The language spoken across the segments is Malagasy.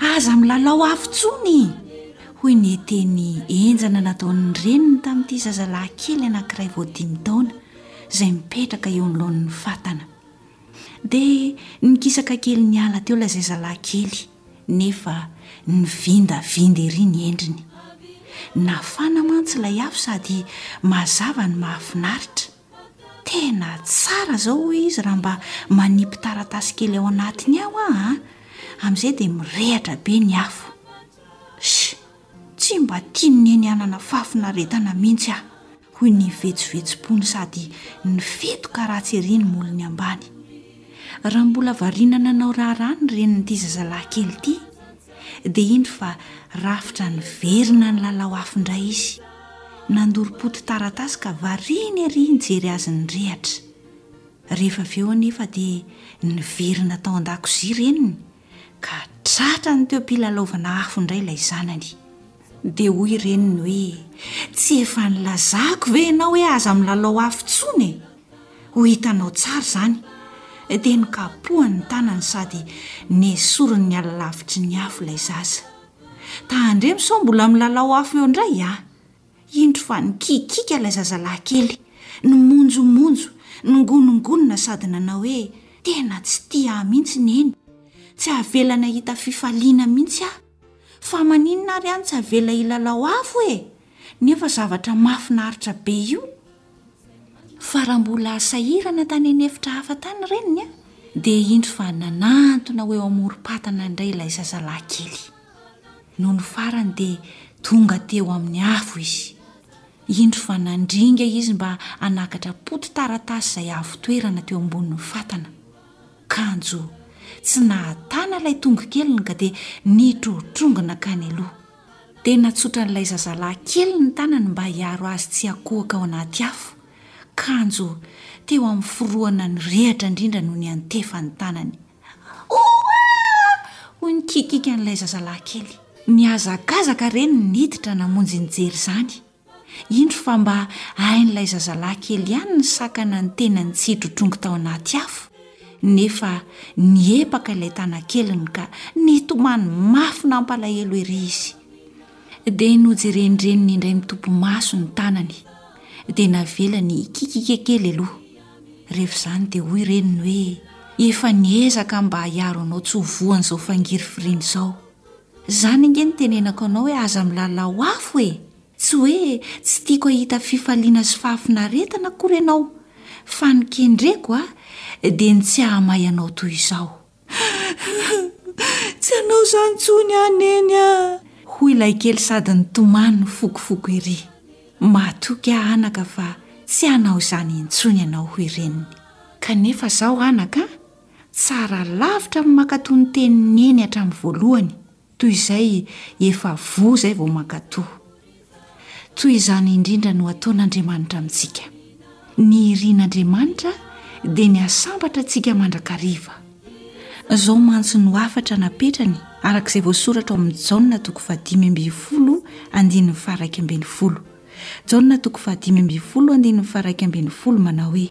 Aza milalao afo intsony! hoy ny teny henjana nataon'ny reniny tamin'ity zazalahy kely anankiray vao dimy taona, izay mipetraka eo anoloan'ny fatana. Dia nikisaka kely niala teo ilay zazalahy kely, nefa nivindavinda ery ny endriny. Nafana mantsy ilay afo sady mazava no mahafinaritra. Tena tsara izao hoy izy raha mba manipy taratasy kely ao anatiny ao aho an! Amin'izay dia mirehatra be ny afo. Sh! Tsy mba tian'i Neny hanana fahafinaretana mihitsy aho! hoy ny vetsovetsom-pony sady nifetoka ratsy ery ny molony ambany. Raha mbola variana nanao raharaha ny renin'ity zazalahy kely ity, dia indro fa rafitra niverina nilalao afo indray izy. Nandoro poty taratasy ka variany ery nijery azy nirehatra. Rehefa avy eo anefa dia niverina tao an-dakozia reniny ka tratrany teo am-pilalaovana afo indray ilay zanany. Dia hoy reniny hoe, Tsy efa nilazako ve ianao hoe aza milalao afo intsony e? Ho hitanao tsara izany. Dia nokapohany ny tanany sady nesoriny niala lavitry ny afo ilay zaza. Tandremo sao mbola milalao afo eo indray a! Indro fa nikikika ilay zazalahy kely, nimonjomonjo, ningonongonona sady nanao hoe, Tena tsy tia ahy mihitsy Neny. Tsy avelany hahita fifaliana mihitsy aho. Fa maninona ary any tsy avela hilalao afo e! Nefa zavatra mahafinaritra be io. Fa raha mbola sahirana tany any efitra hafa tany ny reniny an, dia indro fa nanantona ho eo amorom-patana indray ilay zazalahy kely. Nony farany dia tonga teo amin'ny afo izy. Indro fa nandringa izy mba hanakatra poti-taratasy izay avo toerana teo ambonin'ny fatana. Kanjo tsy nahatana ilay tongokeliny ka dia nitrotrongy nankany aloha. Dia natsotran'ilay zazalahy kely ny tanany mba hiaro azy tsy hakohoka ao anaty afo. Kanjo teo amin'ny forohana nirehatra indrindra no niantefa ny tanany. Oa! hoy ny kikikan'ilay zazalahy kely. Nihazakazaka reny niditra namonjy nijery izany. Indro fa mba hain'ilay zazalahy kely ihany ny sakana ny tenany tsy hidrodrongy tao anaty afo, nefa niepaka ilay tanakeliny ka nitomany mafy nampalahelo ery izy. Dia nojeren'ireniny indray mitopi-maso ny tanany, dia navelany hikikika kely aloha. Rehefa izany dia hoy reniny hoe, Efa niezaka mba hiaro anao tsy ho voan'izao fangirifiriana izao, Izany ange no tenenako anao hoe aza milalao afo e! Tsy hoe tsy tiako hahita fifaliana sy fahafinaretana akory ianao, fa ny kendreko a, dia ny tsy hahamay anao toy izao. Tsy hanao izany intsony aho Neny a! hoy ilay kely sady nitomany nifokofoko ery. Matoky aho anaka fa tsy hanao izany intsony ianao hoy reniny. Kanefa izao anaka a! Tsara lavitra amin'ny mankatoa ny tenin'i Neny hatramin'ny voalohany, toy izay efa voa izay vao mankatoa. Toy izany indrindra no ataon'Andriamanitra amintsika. Ny irin'Andriamanitra dia ny hasambatra antsika mandrakariva. Izao mantsy no hafatra napetrany araka izay voasoratra ao amin'ny Jaona toko fahadimy ambin'ny folo andininy faharaika ambin'ny folo. Jaona toko fahadimy ambin'ny folo andininy faharaika ambin'ny folo manao hoe.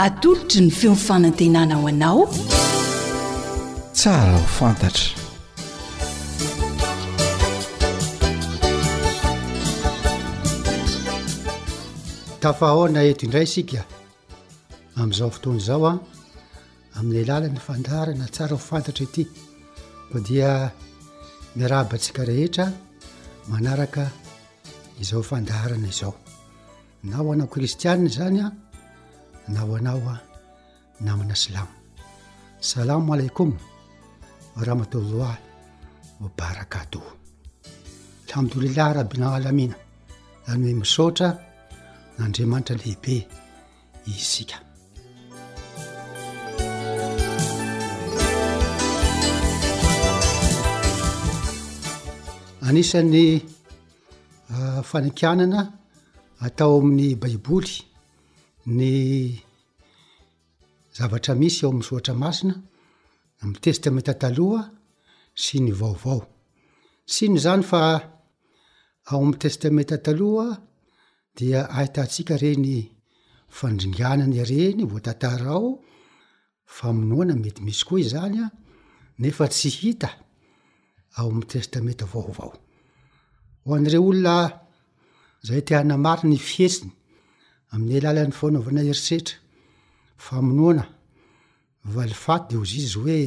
Atolotry ny feon'ny fanantenana ho anao. Tsara ho fantatra. Tafahaona eto indray isika amin'izao fotoana izao a. Ah. Amin'ny alalan'ny fandaharana tsara ho fantatra ity koa dia miarahaba antsika rehetra manaraka izao fandaharana izao na ho anao kristianina izany a na ho anao a namana silamo salamo alaikom ramatoloah obarakado alhamdolilah rabina alamina any hoe misaotra n'andriamanitra lehibe isika. Anisan'ny ah, fanikanana atao amin'ny baiboly ny zavatra misy eo amin'ny soatra masina amin'ny testamenta taloha sy ny vaovao siny izany fa ao amin'ny testamenta taloha Dia ahitantsika ireny fandringanana ireny voatantara ao, famonoana mety misy koa izany an, nefa tsy hita ao amin'ny Testamenta Vaovao. Ho an'ireo olona izay te hanamafy ny fihetsiny amin'ny alalan'ny fanaovana herisetra, famonoana, valifaty dia hozizy hoe,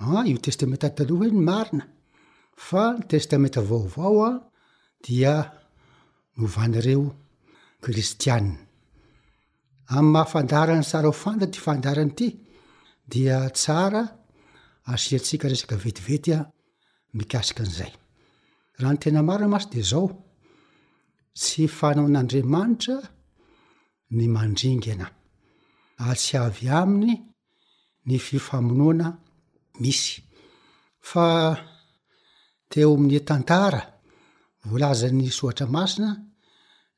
an, io Testamenta Taloha ve no marina? Fa ny Testamenta Vaovao an dia novan'ireo kristiana. Amin'ny maha fandaharan'ny sary ao Fanta ity fandaharana ity dia tsara asiantsika resaka vetivety a mikasika an'izay. Raha ny tena marina mantsy dia izao, tsy fanaon'Andriamanitra ny mandringana, ary tsy avy aminy ny fifamonoana misy. Fa teo amin'ny tantara voalazan'ny Soratra Masina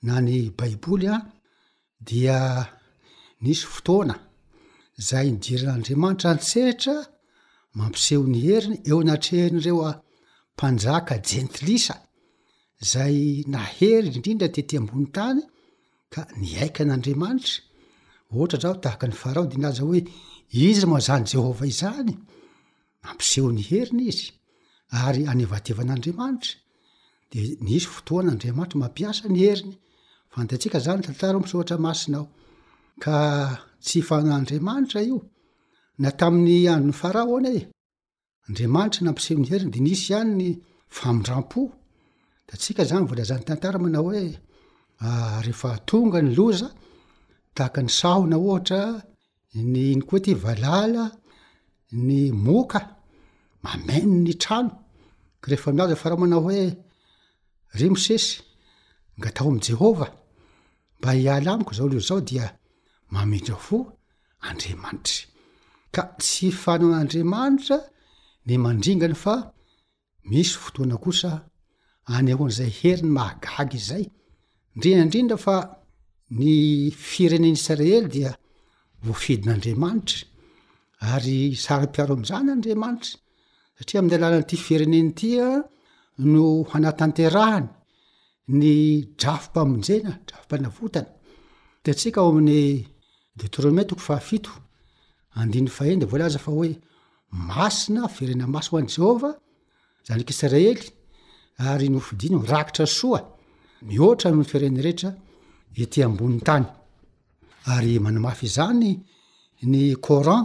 na ny Baiboly dia nisy fotoana izay nidiran'Andriamanitra an-tsehatra mampiseho ny heriny eo anatrehan'ireo mpanjaka jentilisa izay nahery indrindra tety ambony tany Ka nihaika an'Andriamanitra, ohatra izao, tahaka an'i Farao, dia nilaza hoe, Iza moa izany Jehovah izany? Nampiseho ny heriny izy, ary anevatevana Andriamanitra. Dia nisy fotoana Andriamanitra mampiasa ny heriny. Fantatsika izany ny tantara ao amin'ny Soratra Masina ao. Ka tsy fanan'Andriamanitra io, na tamin'ny andron'i Farao aona e! Andriamanitra nampiseho ny heriny dia nisy ihany ny famindram-po. Hitantsika izany voalazan'ny tantara manao hoe rehefa tonga ny loza tahaka ny sahona ohatra ny iny koa ty valala ny moka mameno ny trano ka rehefa milaza farao manao hoe ry mosesy angataho amin'i jehovah mba hiala amiko izao loza izao dia mamindra fo Andriamanitra. Ka tsy fanan'Andriamanitra ny mandringany fa misy fotoana kosa anehoan'izay heriny mahagaga izay, indrindra indrindra fa ny firenen'Israely dia voafidin'Andriamanitra ary saro-piaro amin'izany Andriamanitra satria amin'ny alalan'ity firenena ity no hanatanterahany Ny drafi-pamonjena, drafi-panavotana, hitantsika ao amin'ny Deoteronomia toko fahafito andininy fahenina dia voalaza fa hoe masina, averena masina ho an'i Jehovah zanak'Israely ary ny hofidiany ho rakitra soa mihoatra noho ny firenena rehetra ety ambonin'ny tany. Ary manamafy izany ny Coran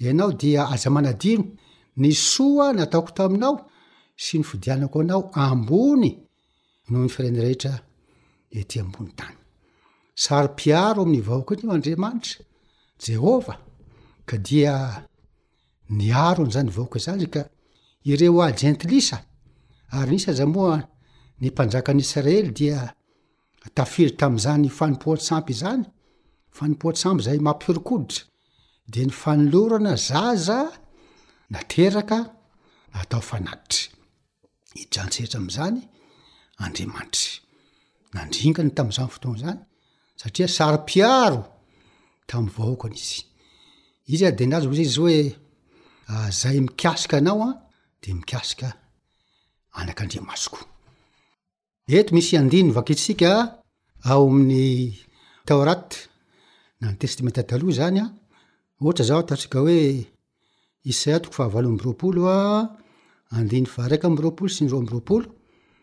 Ianao dia aza manadino ny soa nataoko taminao sy ny fidianako anao ambony noho ny firenena rehetra ety ambony tany. Saro-piaro amin'ny vahoakany io Andriamanitra, Jehovah, ka dia niaro an'izany vahoaka izany ka ireo ajentilisa, ary nisy aza moa ny mpanjakan'Israely dia Tafiry tamin'izany fanompoan-tsampy izany, fanompoan-tsampy izay mampihoron-koditra, dia ny fanolorana zaza nateraka atao fanatitra. Hijantsehatra amin'izany Andriamanitra. Nandringa ny tamin'izany fotoana izany, satria saro-piaro tamin'ny vahoakany izy. Izy ary dia nilaza hoy izy hoe, Izay mikasika anao dia mikasika anakandriamasoko. Eto misy andiny vakintsika ao amin'ny Taorat na ny Testamenta Taloha izany an, ohatra izao ataontsika hoe Isaia toko fahavalo amby roapolo andininy faha-iraika amby roapolo sy ny roa amby roapolo,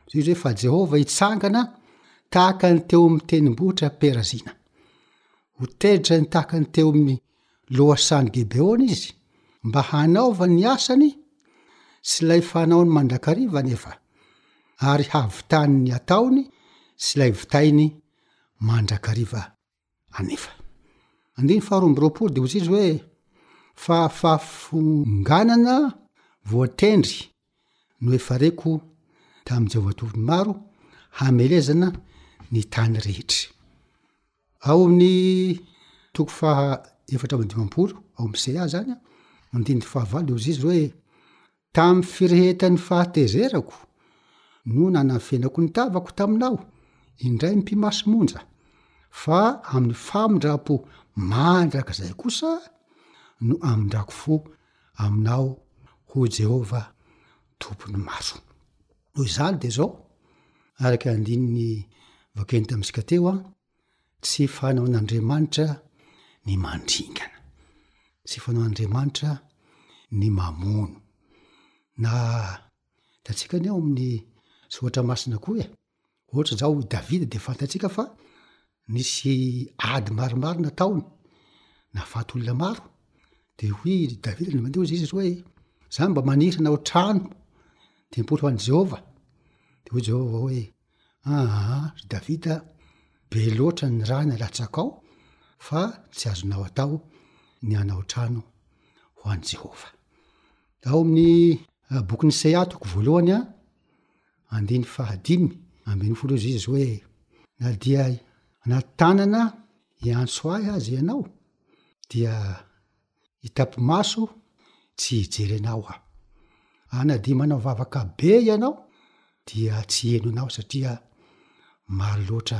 zay izy hoe fa Jehovah hitsangana tahaka ny teo amin'ny tendrombohitra Perazina, ho tezitra tahaka ny teo amin'ny Lohasahan'i Gibeona izy mba hanaovany ny asany sy ilay fanaony mandrakariva anefa, ary hahavitany ny ataony sy ilay vitainy mandrakariva anefa. Andininy faharoa amby roapolo dia hoy izy hoe, Fa fahafonganana voatendry no efa reko tamin'i Jehovah Tompon'ny Maro, hamelezana ny tany rehetra. Ao amin'ny toko faha efatra amby dimampolo ao amin'ny CA izany an, andininy fahavalo eo izy hoe, Tamin'ny firehetan'ny fahatezerako no nanafenako ny tavako taminao, indray mpimasy monja, fa amin'ny famindram-po mandrakizay kosa no hamindrako fo aminao, hoy Jehovah Tompon'ny maso. Noho izany dia izao, araka ny andininy voakeny tamintsika teo an, tsy fanaon'Andriamanitra ny mandringana, tsy fanaon'Andriamanitra ny mamono, na hitantsika ny ao amin'ny soratra masina koa e, Ohatra zao i Davida de fantatsika fa nisy ady maromaro nataony, nahafaty olona maro, de hoy i Davida le mandeha hoy Jesus hoe za mba maniry hanao trano tempoly ho an'i Jehovah, de hoy Jehovah hoe aa ry Davida a, be loatra ny rà nalatsako ao fa tsy azonao atao ny hanao trano ho an'i Jehovah. Ao amin'ny bokin'i Iseia toko voalohany a, Andiny fahadimy ambin'ny folo Hoy Jesosy hoe, Na dia anaty tanana hiantso Ahy aza ianao, dia hitapi-maso tsy hijery anao Aho. Ary na dia manao vavaka be ianao, dia tsy heno anao, satria maro loatra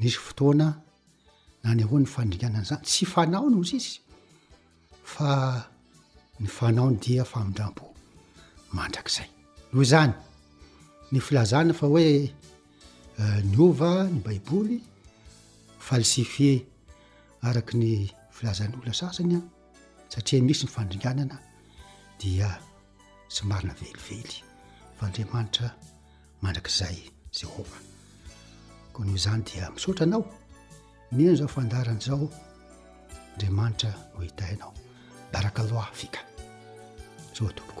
Nisy fotoana nanehoany ny fandringanany izany, tsy fanaony hozy izy fa ny fanaony dia famindram-po mandrakizay. Noho izany, ny filazana fa hoe eh, niova ny Baiboly, falsifié araka ny filazan'ny olona sasany, satria misy ny fandringanana dia sy marina velively fa Andriamanitra mandrakizay Jehovah. Koa noho izany dia misaotra anao mino izao fandarana izao Andriamanitra no hitainao. Baraka loha fika. Soa tompoko.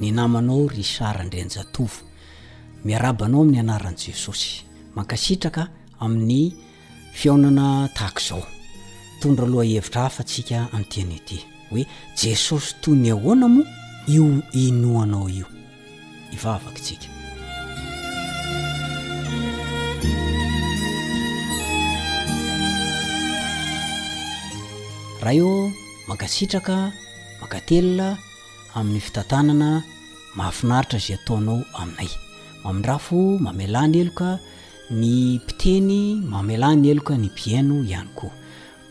Ny namanao Richard Andrianjatovo. Miarahaba anao amin'ny anaran'i Jesosy. Mankasitraka amin'ny fihaonana tahaka izao. Mitondra lohahevitra hafa tsika amin'ity anio ity. Hoe Jesosy toy ny ahoana moa io inoanao io? Hivavaka tsika. Ray ô, mankasitraka, mankatelina, amin'ny fitantanana mahafinaritra izay ataonao aminay. Mamindrafo, mamelà ny heloka ny mpiteny, mamelà ny heloka ny mpihaino ihany koa.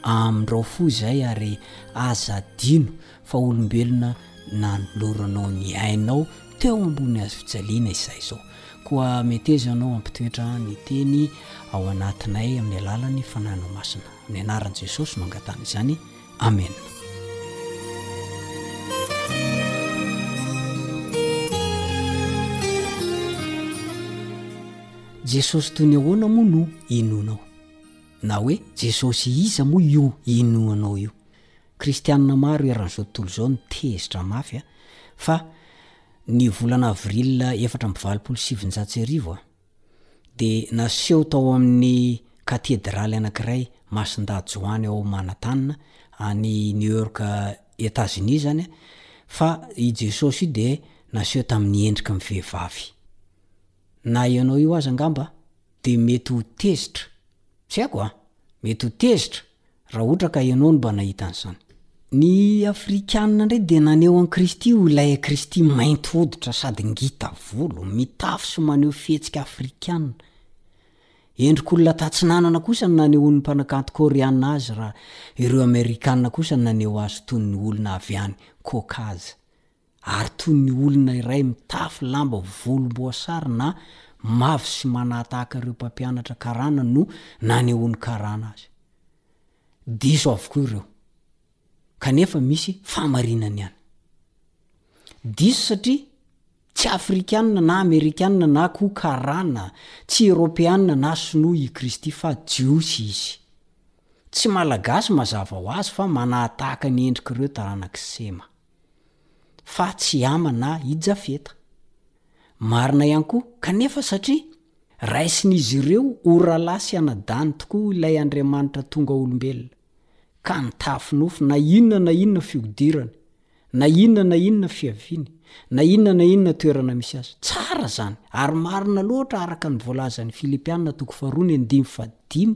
Amindrao fo izay ary aza adino fa olombelona nanoloranao ny ainao teo ambony hazo fijaliana izahay izao. Koa meteza ianao hampitoetra ny teny ao anatinay amin'ny alalan'ny Fanahinao Masina. Amin'ny anaran'i Jesosy no angatahana izany. Amena. Jesosy toy ny ahoana moa no inoanao? Na hoe Jesosy iza moa io inoanao io? Kristianina maro eran'izao tontolo izao no tezitra mafy fa ny volana avril efatra amby valopolo sy sivinjato sy arivo dia naseho tao amin'ny katedraly anankiray Masindahy Joany ao Manhattan, any New York Etazonia izany an, fa i Jesosy io dia naseho tamin'ny endriky ny vehivavy. Na ianao io aza angamba dia mety ho tezitra. Tsy haiko an! Mety ho tezitra. Raha ohatra ka ianao no mba nahita an'izany. Ny afrikanina indray dia naneho an'i Kristy ho ilay Kristy mainty hoditra sady ngita volo, mitafy sy maneho fihetsika afrikanina. Endrik'olona tatsinanana kosa no nanehoan'ny mpanakanto koreana azy raha ireo amerikanina kosa naneho azy toy ny olona avy any Caucase. ary toy ny olona iray mitafy lamba volomboasary na mavo sy manahatahaka ireo mpampianatra karana no nanehoan'ny karana azy. Diso avokoa ireo, kanefa misy fahamarinany ihany. Diso satria tsy Afrikana na Amerikana na koa karana, tsy Eropeana na Sinoa i Kristy fa Jiosy Izy. Tsy Malagasy mazava ho azy fa manahatahaka ny endrik'ireo taranak'i Sema. fa tsy Ama na i Jafeta. Marina ihany koa, kanefa satria raisin'izy ireo ho rahalahy sy anadany tokoa ilay Andriamanitra tonga olombelona, ka nitafy nofo na inona na inona fihodirany, na inona na inona fiaviany, na inona na inona toerana misy azy. Tsara izany, ary marina loatra araka ny voalazan'i Filipiana toko faharoa ny andininy fahadimy.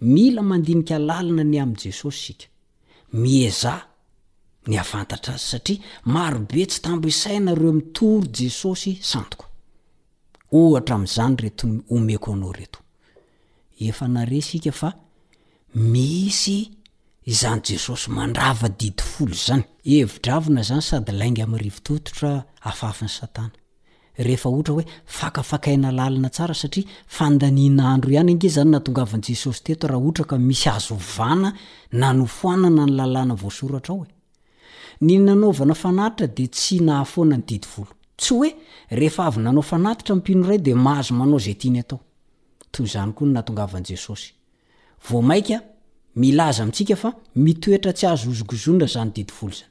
Mila mandinika lalina ny amin'i Jesosy isika. Miezaha ny hahafantatra Azy satria marobe tsy tambo isaina ireo mitory Jesosy sandoka. Ohatra amin'izany ireto omeko anao ireto. Efa nare isika fa misy izany Jesosy mandrava didy folo izany. Hevi-dravina izany sady lainga amin'ny rivotototra afahafin'i Satana. rehefa ohatra hoe fakafakaina lalina tsara satria fandaniana andro ihany ange izany nahatongavan'i Jesosy teto raha ohatra ka misy azo ovana na nofoanana ny lalàna voasoratra ao e! Ny nanaovana fanatitra dia tsy nahafoana ny didy folo. Tsy hoe rehefa avy nanao fanatitra ny mpino iray dia mahazo manao izay tiany atao. Toy izany koa ny nahatongavan'i Jesosy. Vao mainka milaza amintsika fa mitoetra tsy azo hozogozoina izany didy folo izany.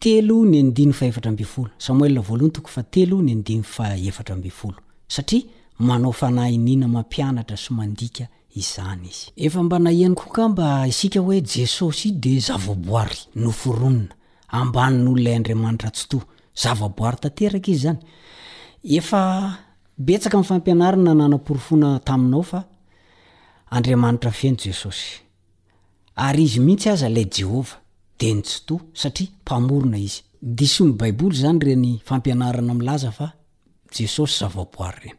Telo ny andininy fahefatra ambin'ny folo, Samoela voalohony toko fahatelo ny andininy fahefatra ambin'ny folo, satria manao fanahy iniana mampianatra sy mandika izany izy. Efa mba nahenoko angamba isika hoe Jesosy dia zavaboary noforonina, ambanin' olona Andriamanitra Tsitoha. Zavaboary tanteraka izy izany. Efa betsaka ny fampianarana nanaporofoana taminao fa Andriamanitra feno Jesosy. Ary Izy mihitsy aza ilay Jehovah dia ny Tsitoha, satria Mpamorona Izy. Diso ny Baiboly izany ireny fampianarana milaza fa Jesosy zavaboary ireny.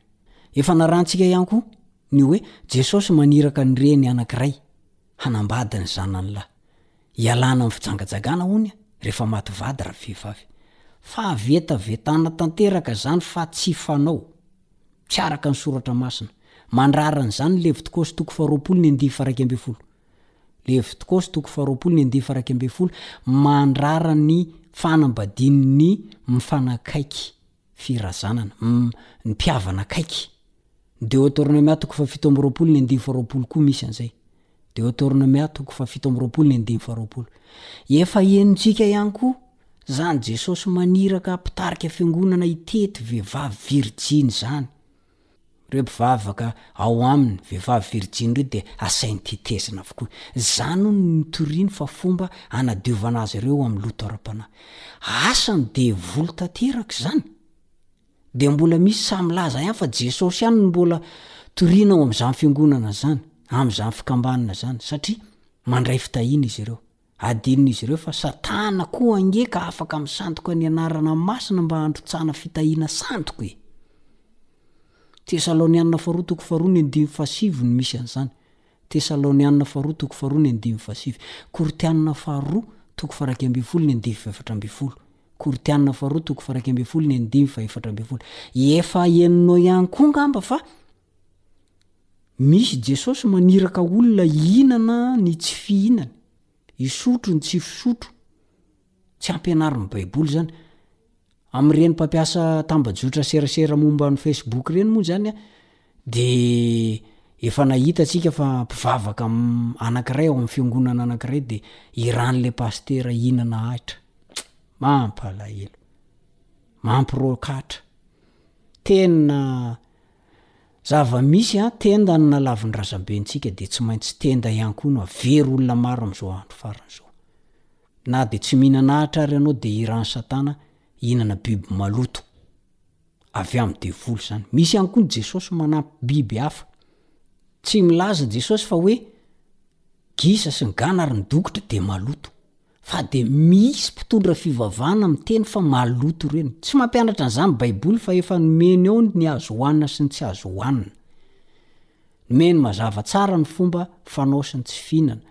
Efa narahantsika ihany koa ny hoe Jesosy maniraka ny reny anankiray hanambady ny zanany lahy. Ialana amin'ny fijangajagana, hono, rehefa maty vady ravehivavy. Fahavetavetana tanteraka izany fa tsy fanao tsy araka ny Soratra Masina. Mandrara an'izany ny Levitikosy toko faharoapolo ny andihy faharaika ambin'ny folo. Levitikosy toko faharoapolo ny andihy faharaika ambin'ny folo, mandrara ny fanambadian'ny mifanakaiky firazanana, ny mpihavana akaiky. Deoteronomia toko fahafito amby roapolo ny andihy faharoapolo koa misy an'izay. Deoteronomia toko fahafito amby roapolo ny andininy faharoapolo. Efa henontsika ihany koa zany Jesosy maniraka mpitarika fiangonana hitety vehivavy virjiny izany. Ireo mpivavaka ao aminy vehivavy virjiny ireo dia asainy tetezina avokoa. Izany hono no nitoriany fa fomba hanadiovana azy ireo amin'ny loto ara-panahy. Asan'ny devoly tanteraka izany. Dia mbola misy sahy milaza ihany fa Jesosy ihany no mbola toriana ao amin'izany fiangonana izany, amin'izany fikambanana izany, satria mandray fitahiana izy ireo. Adinon'izy ireo fa Satana koa ange ka afaka misandoka ny anarana masina mba handrotsahana fitahiana sandoka e! Tesalaonianina Faharoa toko faharoa ny andininy fahasivy no misy an'izany. Tesalaonianina faharoa toko faharoa ny andininy fahasivy, Korintianina faharoa toko faharaika ambin'ny folo ny andininy fahefatra ambin'ny folo, Korintianina faharoa toko faharaika ambin'ny folo ny andininy fahefatra ambin'ny folo. Efa henonao ihany koa angamba fa misy Jesosy maniraka olona hihinana ny tsy fihinany, hisotro ny tsy fisotro. Tsy ampianarin'ny Baiboly izany. Amin'ireny mpampiasa tambajotra serasera momba ny Facebook ireny moa izany dia efa nahita isika fa mpivavaka anankiray ao amin'ny fiangonana anankiray dia iran'ilay pasitera hihinana ahitra. Mampalahelo. Mampirokatra. Tena zava-misy an, tenda no nalavin'ny razambentsika dia tsy maintsy tenda ihany koa no havery olona maro amin'izao andro farany izao. Na de tsy mihinana ahitra ary ianao de hiran'i satana hihinana biby maloto. Avy amin'ny devoly izany. Misy ihany koa ny Jesosy manampy biby hafa. Tsy milaza Jesosy fa hoe gisa sy ny gana ary ny dokotra de maloto. Fa de misy mpitondra fivavahana miteny fa maloto ireny. Tsy mampianatra an'izany baiboly fa efa nomeny ao ny azo hohanina sy ny tsy azo hohanina. Nomeny mazava tsara ny fomba fanao sy ny tsy fihinana,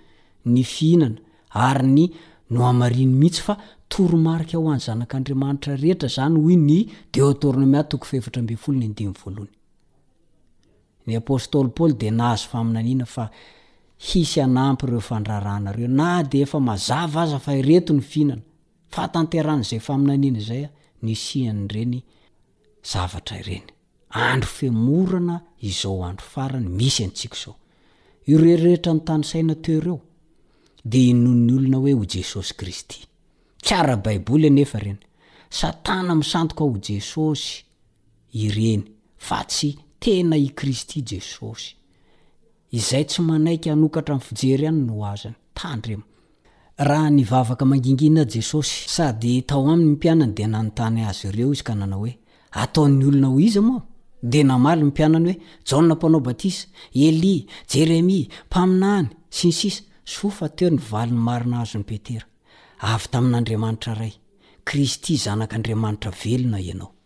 ny fihinana, Ary ny nohamariny mihitsy fa toromarika ho an'ny zanak'Andriamanitra rehetra izany hoy ny Deotornomia toko fahefatra ambin'ny folo ny andininy voalohany. Ny apostoly Paoly dia nahazo faminaniana fa hisy hanampy ireo fandrarana ireo, na dia efa mazava aza fa ireto ny fihinana. Fahatanterahan'izay faminaniana izay nisian'ireny zavatra ireny. Andro femorana izao andro farany misy antsika izao. Ireo rehetra nitanisaina teo ireo dia inoan'ny olona hoe ho Jesosy Kristy. Tsy ara-baiboly anefa ireny. Satana misandoka ho Jesosy ireny fa tsy tena i Kristy Jesosy. Izay tsy manaiky hanokatra ny fijery ihany no azony. Tandremo. Raha nivavaka mangingina Jesosy, sady tao aminy ny mpianany, dia nanontany azy ireo izy ka nanao hoe, Ataon'ny olona ho iza moa aho? Dia namaly ny mpianany hoe, Jaona Mpanao Batisa, Elia, Jeremia, mpaminany, sy ny sisa Soa fa teo ny valiny marina azon'i Petera. Avy tamin'Andriamanitra Ray. Kristy Zanak'Andriamanitra velona ianao.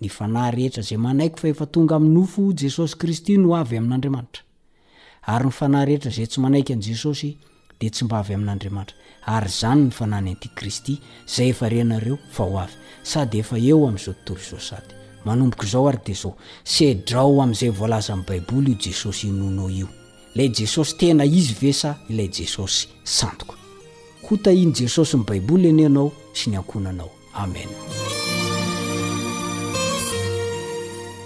Ny fanahy rehetra izay manaiky fa efa tonga amin'ny nofo Jesosy Kristy no avy amin'Andriamanitra. Ary ny fanahy rehetra izay tsy manaiky an'i Jesosy dia tsy mba avy amin'Andriamanitra. Ary izany ny fanan'ny antikristy, izay efa renareo fa ho avy, sady efa eo amin'izao tontolo izao sady. Manomboka izao ary dia izao, sedrao amin'izay voalazan'ny Baiboly io Jesosy inoanao io. Ilay Jesosy tena izy ve sa ilay Jesosy sandoka? Hotahian'i Jesosy ny Baiboly anie ianao sy ny ankohonanao. Amen.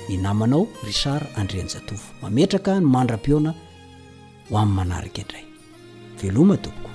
Ny namanao Richard Andrianjatovo. Mametraka ny mandra-pihaona ho amin'ny manaraka indray. Veloma tompoko.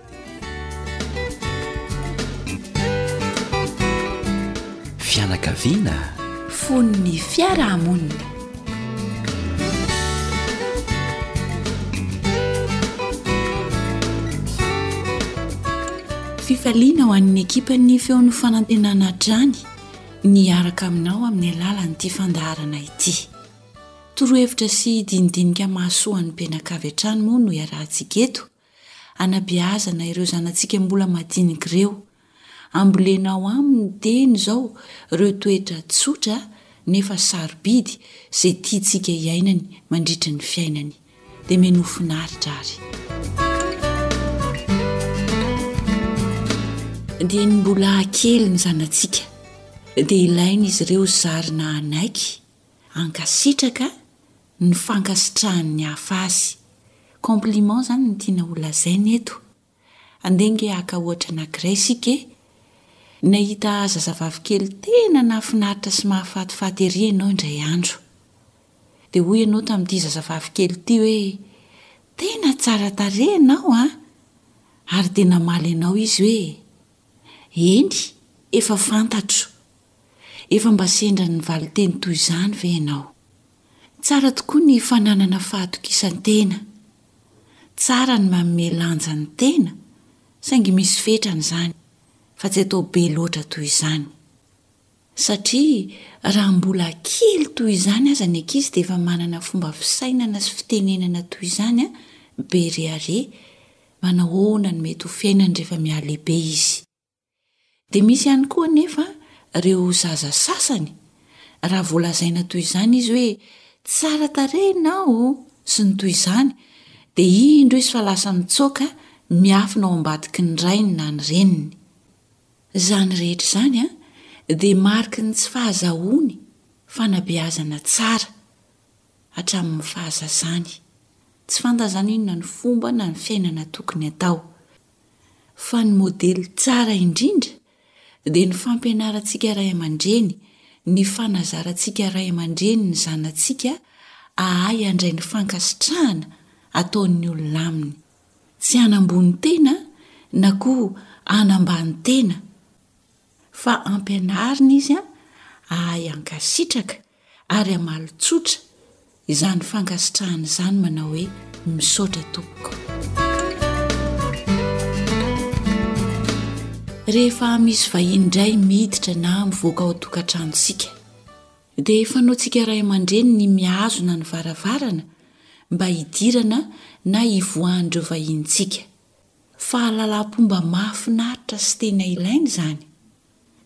Fianakaviana fon'ny fiarahamonina. Fifaliana ho an'ny ekipan'ny feon'ny fanantenana hatrany niaraka aminao amin'ny alalan'ity fandaharana ity. Torohevitra sy dinidinika mahasoa an'ny mpianakavy hatrany moa no iarahantsika eto. Anabeazana ireo zanatsika mbola madinika ireo. Ambolenao amin'ny teny izao ireo toetra tsotra nefa sarobidy izay tiantsika hiainany mandritra ny fiainany. Dia menoa finaritra ary. Dieny mbola kely ny zanatsika dia ilaina izy ireo zarina hanaiky Ankasitraka ny fankasitrahan'ny hafa azy. Compliment zany no tiana ho lazaina eto. Andeha ange haka ohatra anankiray isika e! Nahita zazavavy kely tena nahafinaritra sy mahafatifaty ery ianao indray andro. Dia hoy ianao tamin'ity zazavavy kely ity hoe, Tena tsara tarehy ianao an! Ary dia namaly anao izy hoe, Eny, efa fantatro. Efa mba sendra ny valin-teny toy izany ve ianao? Tsara tokoa ny fananana fahatokisan-tena. Tsara ny manome lanja ny tena, saingy misy fetrany izany, fa tsy atao be loatra toy izany. Satria raha mbola kely toy izany aza ny ankizy dia efa manana fomba fisainana sy fitenenana toy izany an, be rehareha, manahoana no mety ho fiainany rehefa mihalehibe izy? Dia misy ihany koa anefa ireo zaza sasany, raha vao lazaina toy izany izy hoe tsara tarehy ianao sy ny toy izany dia indro izy fa lasa mitsoaka miafina ao ambadiky ny rainy na ny reniny. Izany rehetra izany an, dia mariky ny tsy fahazahoany fanabeazana tsara hatramin'ny fahazazany. Tsy fantany izany inona ny fomba na ny fiainana tokony atao. fa ny modely tsara indrindra dia ny fampianarantsika ray aman-dreny, ny fanazarantsika ray aman-dreny ny zanatsika hahay handray ny fankasitrahana ataon'ny olona aminy. Tsy hanambony tena na koa hanambany tena, fa ampianarina izy hahay hankasitraka Ary hamaly tsotra izany fankasitrahana izany manao hoe, Misaotra tompoko. Rehefa misy vahiny indray miditra na mivoaka ao an-tokantranontsika, dia fanaontsika ray aman-dreny ny mihazona ny varavarana mba hidirana na hivoahan'ireo vahinintsika. Fahalalam-pomba mahafinaritra sy tena ilaina izany.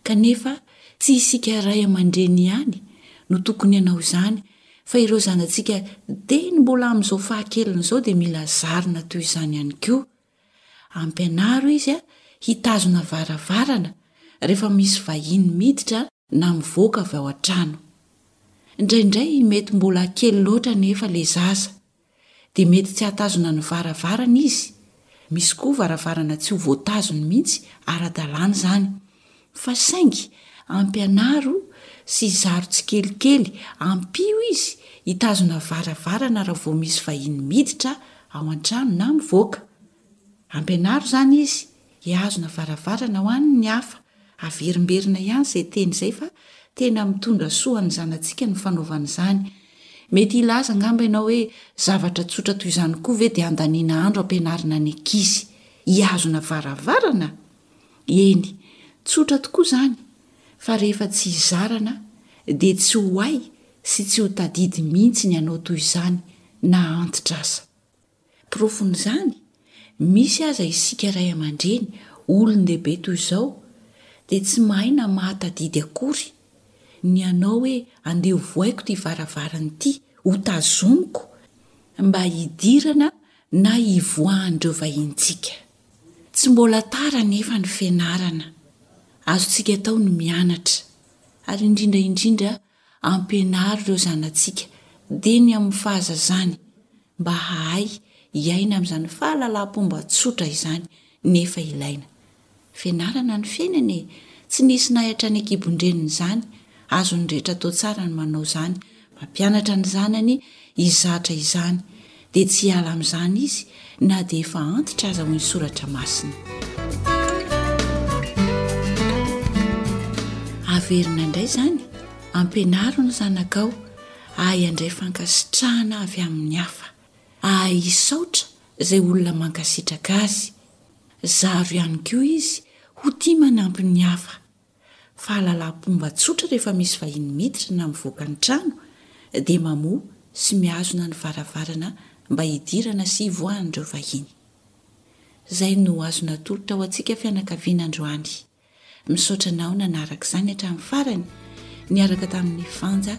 Kanefa tsy isika ray aman-dreny ihany no tokony hanao izany fa ireo zanatsika teny mbola amin'izao fahakeliny izao dia mila zarina toy izany ihany koa. Ampianaro izy hitazona varavarana rehefa misy vahiny miditra na mivoaka avy ao an-trano. Indraindray mety mbola kely loatra anefa ilay zaza dia mety tsy hahatazona ny varavarana izy, misy koa varavarana tsy ho voatazony mihitsy ara-dalàna izany, fa saingy ampianaro sy zaro tsikelikely, ampio izy hitazona varavarana raha vao misy vahiny miditra ao an-trano na mivoaka. Ampianaro izany izy hihazona varavarana ho an ny hafa, averimberina ihany izay teny izay fa tena mitondra soa an ny zanatsika ny fanaovana izany. Mety hilaza angamba ianao hoe zavatra tsotra toy izany koa ve dia andaniana andro ampianarina ny ankizy hihazona varavarana? Eny, tsotra tokoa izany fa rehefa tsy hizarana dia tsy ho hay sy tsy ho tadidy mihitsy ny hanao toy izany na antitra aza. Porofon'izany, misy aza isika ray aman-dreny olon-dehibe toy izao dia tsy mahay na mahatadidy akory ny hanao hoe andeha hovohaiko ity varavarana ity, hotazomiko mba hidirana na hivoahan'ireo vahintsika. Tsy mbola tara anefa ny fianarana, azontsika atao ny mianatra, ary indrindra indrindra Ampianaro ireo zanatsika dieny amin'ny fahazazany mba hahay hiaina amin'izany fahalalaham-pomba tsotra izany nefa ilaina. Fianarana ny fiainana e! Tsy nisy nahay hatrany an-kibon-dreniny izany, azon'ny rehetra atao tsara ny manao izany, mampianatra ny zanany hizatra izany. dia tsy hiala amin'izany izy na dia efa antitra aza hoy ny soratra masina. Averina indray izany, ampianaro ny zanakao ahay handray fankasitrahana avy amin'ny hafa, ahay hisaotra izay olona mankasitraka azy. Zaro ihany koa izy ho tia manampy ny hafa. Fahalalam-pomba tsotra rehefa misy vahiny miditra na mivoaka ny trano dia mamoha sy mihazona ny varavarana mba hidirana sy hivoahan'ireo vahiny. Izay no azo natolotra ho antsika fianakaviana androany. Misaotra anao nanaraka izany hatramin'ny farany niaraka tamin'i Fanja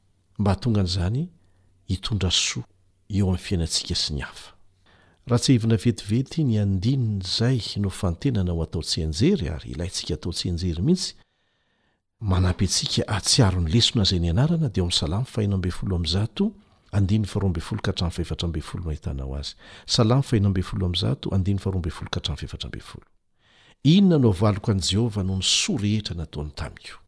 mba hahatonga an'izany hitondra soa eo amin'ny fiainantsika sy ny hafa. Raha tsiahivina vetivety ny andininy izay nofantenana ho atao tsianjery ary ilaintsika atao tsianjery mihitsy manampy antsika hahatsiaro ny lesona izay nianarana dia ao amin'ny Salamo faheno ambin'ny folo amby zato, andininy faharoa ambin'ny folo ka hatramin'ny fahefatra ambin'ny folo no ahitanao azy. Salamo faheno ambin'ny folo amby zato, andininy faharoa ambin'ny folo ka hatramin'ny fahefatra ambin'ny folo. Inona no havaliko an'i Jehovah noho ny soa rehetra nataony tamiko?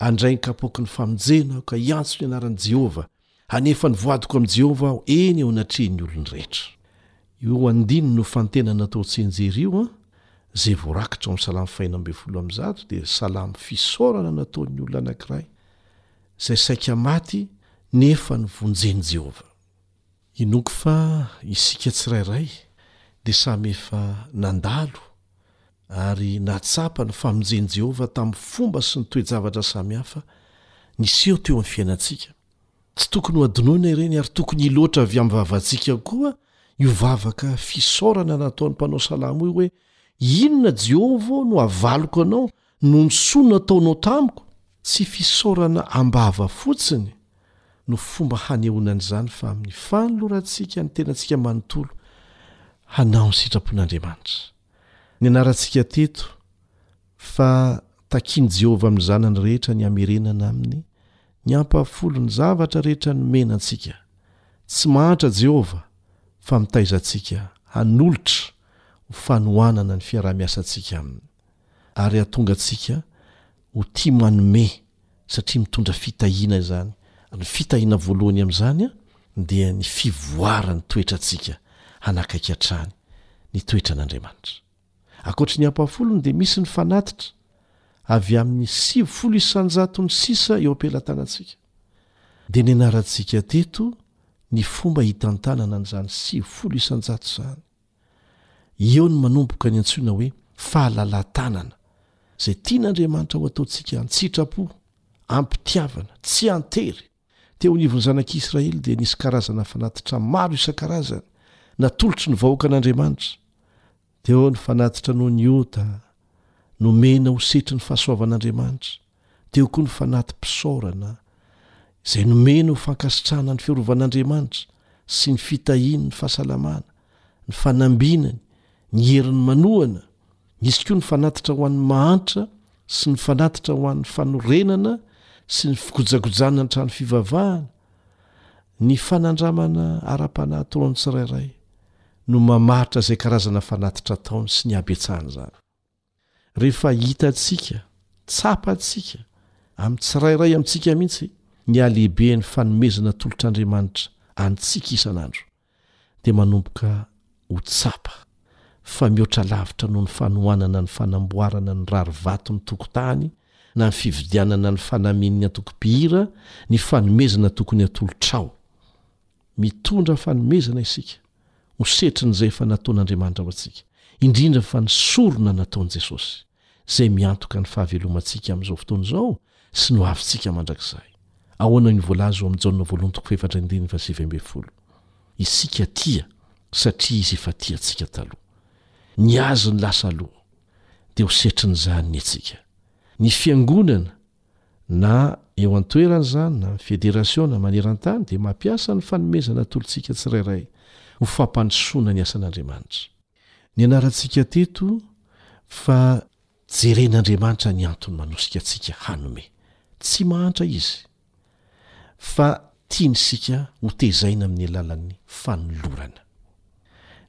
Handray ny kapoaky ny famonjena aho ka hiantso ny anaran'i Jehovah, hanefa ny voadiko amin'i Jehovah aho, eny eo anatrehan'ny olony rehetra. Io andininy ho fantenana natao tsianjery io, izay voarakitra ao amin'ny Salamo fahenina ambin'ny folo amby zato, dia salamo fisaorana nataon'ny olona anankiray izay saika maty nefa novonjen'i Jehovah. Inoako fa isika tsirairay dia samy efa nandalo ary nahatsapa ny famonjen'i Jehovah tamin'ny fomba sy ny toe-javatra samy hafa niseho teo amin'ny fiainantsika. Tsy tokony hohadinoina ireny, ary tokony hiloatra avy amin'ny vavantsika koa io vavaka fisaorana nataon'ny mpanao salamo io hoe, Inona, Jehovah ô, no havaloko anao Noho ny soa nataonao tamiko. Tsy fisaorana am-bava fotsiny no fomba hanehoana an'izany fa amin'ny fanolorantsika ny tenantsika manontolo hanao ny sitrapon'Andriamanitra. Nianarantsika teto fa takian'i Jehovah amin'ny zanany rehetra ny hamerenana aminy ny ampahafolony ny zavatra rehetra nomena antsika. Tsy mahantra Jehovah fa mitaiza antsika hanolotra ho fanohanana ny fiaraha-miasantsika aminy. ary hahatonga antsika ho tia manome satria mitondra fitahiana izany, ary ny fitahiana voalohany amin'izany dia ny fivoaran'ny toetrantsika hanakaiky hatrany ny toetran'Andriamanitra. Ankoatry ny ampahafolony dia misy ny fanatitra avy amin'ny sivifolo isan-jatony sisa eo am-pelatanantsika. Dia nianarantsika teto ny fomba hitantanana an'izany sivifolo isan-jato izany. Eo no manomboka ny antsoina hoe fahalalahan-tanana, izay tian'Andriamanitra ho ataontsika an-tsitrapo, am-pitiavana, tsy an-tery. Teo anivon'ny zanak'i Israely dia nisy karazana fanatitra maro isan-karazany natolotry ny vahoakan'Andriamanitra. Teo ny fanatitra noho ny ota, nomena ho setrin'ny fahasoavan'Andriamanitra. Teo koa ny fanati-pisaorana izay nomeny ho fankasitrahana ny fiarovan'Andriamanitra sy ny fitahiany ny fahasalamana, ny fanambinany, ny heriny manohana. Nisy koa ny fanatitra ho an'ny mahantra sy ny fanatitra ho an'ny fanorenana sy ny fikojakojana ny trano fivavahana. Ny fanandramana ara-panahy ataon'ny tsirairay no mamaritra izay karazana fanatitra ataony sy ny habetsahan'izany. Rehefa hitantsika, tsapantsika, amin'ny tsirairay amintsika mihitsy, ny halehibehan'ny fanomezana tolotr'Andriamanitra antsika isan'andro, dia manomboka ho tsapa fa mihoatra lavitra noho ny fanohanana ny fanamboarana ny rarivato ny tokotany na ny fividianana ny fanamian'ny antokom-pihira ny fanomezana tokony hatolotrao. Mitondra fanomezana isika. ho setrin'izay efa nataon'Andriamanitra ho antsika, indrindra fa ny sorona nataon'i Jesosy, izay miantoka ny fahavelomantsika amin'izao fotoana izao sy ny hoavintsika mandrakizay. Ahoana no voalaza ao amin'ny Jaona voalohany toko fahefatra andininy fahasivy ambin'ny folo? Isika tia satria Izy efa tia antsika taloha. Ny Azy no lasa aloha, dia ho setrin'izany ny antsika. Ny Fiangonana na eo an-toerana izany na ny federasiona maneran-tany dia mampiasa ny fanomezana atolotsika tsirairay ho fampandrosoana ny asan'Andriamanitra. Nianarantsika teto fa jeren'Andriamanitra ny antony manosika antsika hanome. Tsy mahantra Izy. fa tiany isika ho tezaina amin'ny alalan'ny fanolorana.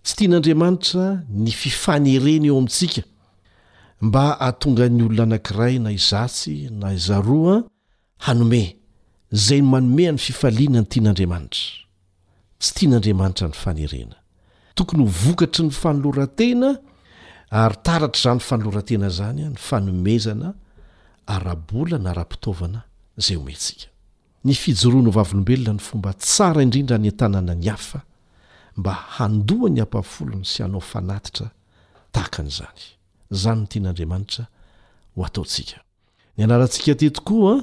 Tsy tian'Andriamanitra ny fifanerena eo amintsika mba hahatonga ny olona anankiray na izatsy na izaroa hanome izay manome an'ny fifaliana ny tian'Andriamanitra. Tsy tian'Andriamanitra ny fanerena. Tokony ho vokatry ny fanoloran-tena ary taratr'izany fanoloran-tena izany ny fanomezana ara-bola na ara-pitaovana izay omentsika. Ny fijoroany ho vavolombelona no fomba tsara indrindra hanentanana ny hafa mba handoa ny ampahafolony sy hanao fanatitra tahaka an'izany. Izany no tian'Andriamanitra ho ataontsika. Ny anarantsika teto koa,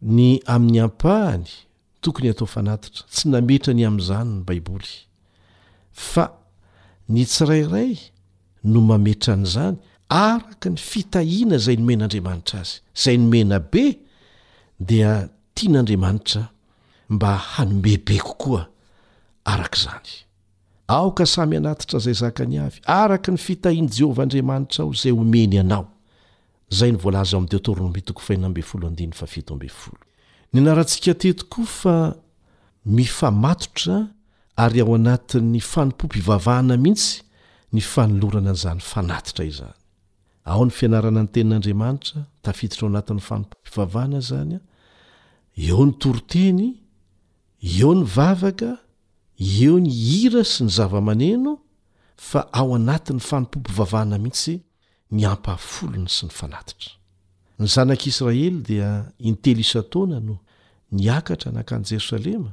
ny amin'ny ampahany, tokony hatao fanatitra. Tsy nametra ny amin'izany ny Baiboly. Fa ny tsirairay no mametra an'izany araka ny fitahiana izay nomen'Andriamanitra azy. Izay nomena be dia tian'Andriamanitra mba hanome be kokoa araka izany. Aoka samy hanatitra izay zakany avy, araka ny fitahian'i Jehovah Andriamanitrao izay omeny anao. Izay no voalaza ao amin'ny Deoteronomia toko faheniina ambin'ny folo andininy fahafito ambin'ny folo. Nianarantsika teto koa fa mifamatotra ary ao anatin'ny fanompoam-pivavahana mihitsy ny fanolorana an'izany fanatitra izany. Ao ny fianarana ny Tenin'Andriamanitra, tafiditra ao anatin'ny fanompoam-pivavahana izany, eo ny toriteny, eo ny vavaka, eo ny hira sy ny zava-maneno, fa ao anatin'ny fanompoam-pivavahana mihitsy ny ampahafolony sy ny fanatitra. Ny Zanak'i Israely dia intelo isan-taona no niakatra nankany Jerosalema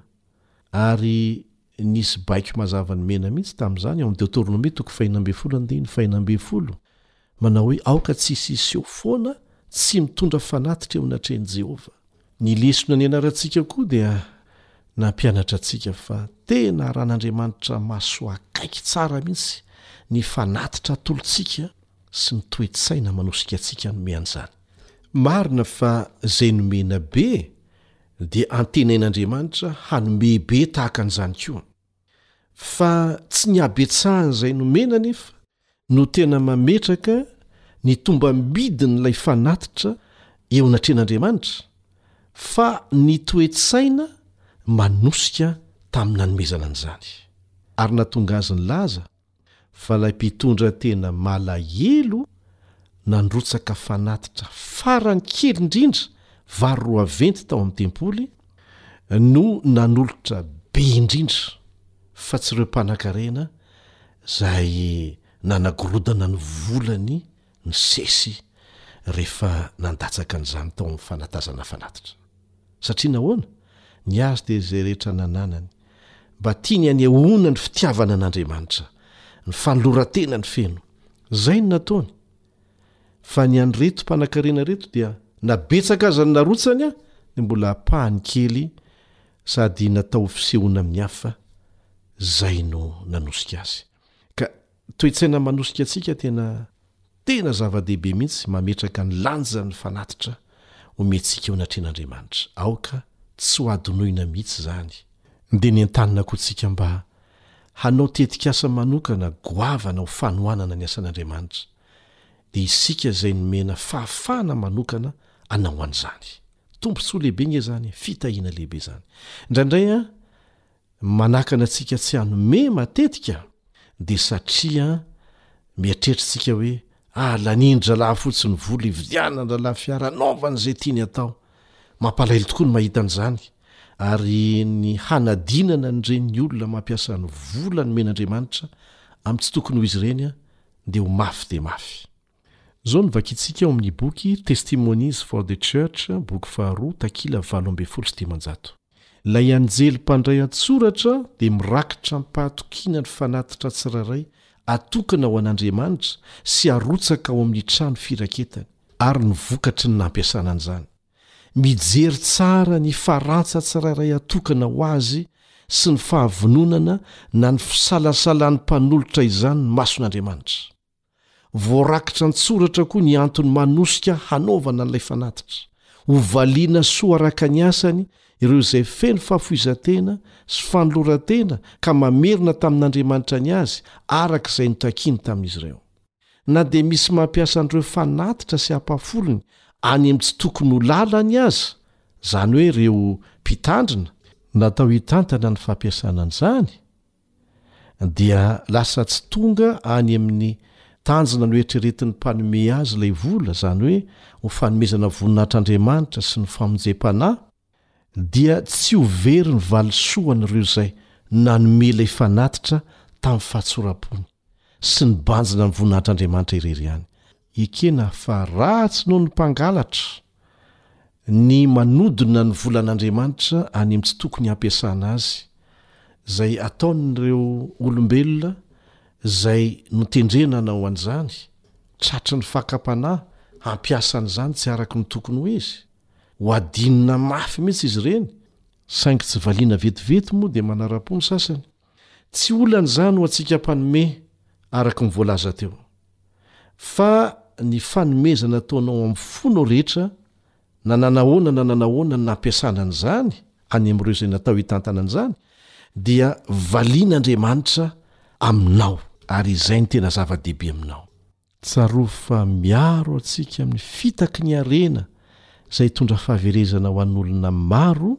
ary nisy baiko mazava nomena mihitsy tamin'izany ao amin'ny Deoteronomia toko fahenina ambin'ny folo andininy fahena ambin'ny folo manao hoe, Aoka tsy hisy hiseho foana tsy mitondra fanatitra eo anatrehan'i Jehovah. Ny lesona nianarantsika koa dia nampianatra antsika fa tena aran'Andriamanitra maso akaiky tsara mihitsy ny fanatitra atolotsika sy ny toe-tsaina manosika antsika hanome an'izany. Marina fa izay nomena be dia antenain'Andriamanitra hanome be tahaka an'izany koa. Fa tsy ny habetsahan'izay nomena anefa no tena mametraka ny tombambidin'ilay fanatitra eo anatrehan'Andriamanitra fa ny toe-tsaina manosika tamin'ny nanomezana an'izany ary nahatonga azy nilaza fa ilay mpitondra tena malahelo nandrotsaka fanatitra farany kely indrindra vary roaventy tao amin'ny tempoly no nanolotra be indrindra fa tsy ireo mpanankarena Zay nanagorodana ny volany nisesy rehefa nandatsaka an'izany tao amin'ny fanatazana fanatitra. Satria nahoana? Ny azy dia izay rehetra nananany. Mba tiany hanehoana ny fitiavana an'Andriamanitra, ny fanoloran-tenany feno. Zay no nataony. Fa ny an'ireto mpanankarena ireto dia na betsaka aza ny narotsany dia mbola ampahany kely Sady natao ho fisehoana amin'ny hafa izay no nanosika azy. Ka toe-tsaina manosika antsika tena tena zava-dehibe mihitsy mametraka ny lanjan'ny fanatitra omentsika eo anatrehan'Andriamanitra. Aoka tsy ho adinoina mihitsy izany. Dia nentanina koa tsika mba hanao tetikasa manokana goavana ho fanohanana ny asan'Andriamanitra. Dia isika izay nomena fahafahana manokana hanao an'izany. Tombontsoa lehibe nge zany fitahiana lehibe zany. Indraindray an manakana antsika tsy hanome matetika dia satria miatretritsika hoe ah lanin-dry zalahy fotsiny vola ividianany rahalahy fiara anaovany izay tiany atao. Mampalaelo tokoa ny mahita an'izany ary ny hanadinana an'ireny olona mampiasa ny vola nomen'Andriamanitra amin'ny tsy tokony ho izy ireny dia ho mafy dia mafy. Izao no vakintsika ao amin'ny boky Testimonies for the Church, boky faharoa, takila valo ambin'ny folo sy dimanjato. Ilay anjely mpandray an-tsoratra dia mirakitra am-pahatokiana ny fanatitra tsirairay atokana ho an'Andriamanitra sy arotsaka ao amin'ny trano firaketany, ary ny vokatry ny nampiasana an'izany. Mijery tsara ny farantsa tsirairay atokana ho azy sy ny fahavononana na ny fisalasalan'ny mpanolotra izany ny mason'Andriamanitra. Voarakitra an-tsoratra koa ny antony manosika hanaovana an'ilay fanatitra. Hovaliana soa araka ny asany ireo izay feno fahafoizan-tena sy fanoloran-tena ka mamerina tamin'Andriamanitra ny azy araka izay notakiny tamin'izy ireo. Na dia misy mampiasa an'ireo fanatitra sy ampahafolony any amin'ny tsy tokony ho lalany aza, izany hoe ireo mpitandrina, natao hitantana ny fampiasana an'izany, dia lasa tsy tonga any amin'ny tanjona noeritreretin'ny mpanome azy ilay vola, izany hoe ho fanomezana voninahitr'Andriamanitra sy ny famonjem-panahy, dia tsy ho very ny valisoan'ireo izay nanome ilay fanatitra tamin'ny fahatsoram-pony sy nibanjina amin'ny voninahitr'Andriamanitra irery ihany. Ekena fa ratsy noho ny mpangalatra ny manodina ny volan'Andriamanitra any amin'ny tsy tokony hampiasana azy, izay ataon'ireo olombelona izay notendrena hanao an'izany, tratry ny fakam-panahy hampiasa an'izany tsy araka ny tokony ho izy. Hohadinina mafy mihitsy izy ireny, saingy tsy valiana vetivety moa dia manara-po ny sasany. Tsy olana izany ho antsika mpanome, araka ny voalaza teo, fa ny fanomezana ataonao amin'ny fonao rehetra, na nanahoana na nanahoana ny nampiasana an'izany any amin'ireo izay natao hitantana an'izany, dia valian'Andriamanitra aminao. Ary izay no tena zava-dehibe aminao. Tsarovy fa miaro antsika amin'ny fitaky ny harena izay hitondra fahaverezana ho an'olona maro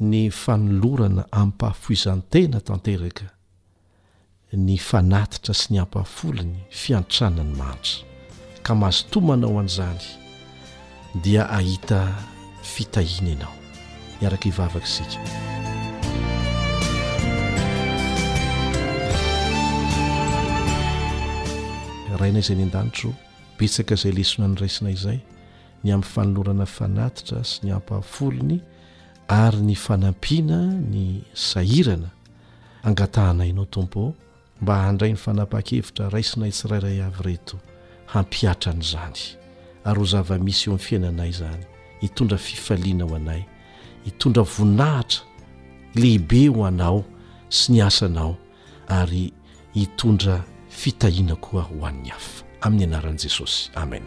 ny fanolorana amim-pahafoizan-tena tanteraka ny fanatitra sy ny ampahafolony fiantrana ny mahantra ka mahazo tomana ho an'izany dia hahita fitahiana ianao. Miaraka hivavaka isika. Rainay izay ny an-danitro, betsaka izay lesona niraisinay izay, ny amin'ny fanolorana fanatitra sy ny ampahafolony ary ny fanampiana ny sahirana angatahanay ianao Tompo mba handray ny fanapahan-kevitra raisinay tsirairay avy ireto hampihatra an'izany, ary ho zava-misy eo amin'ny fiainanay izany, hitondra fifaliana ho anay, hitondra voninahitra lehibe ho anao sy ny asanao, ary hitondra fitahiana koa ho an'ny hafa. Amin'ny anaran'i Jesosy, amena.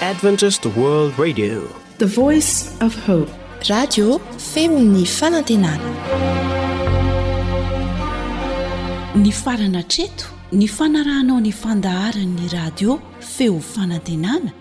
Adventist World Radio, the voice of hope. Radio feon'ny fanantenana. Ny farana treto, ny fanarahanao ny fandaharan'ny radio feo fanantenana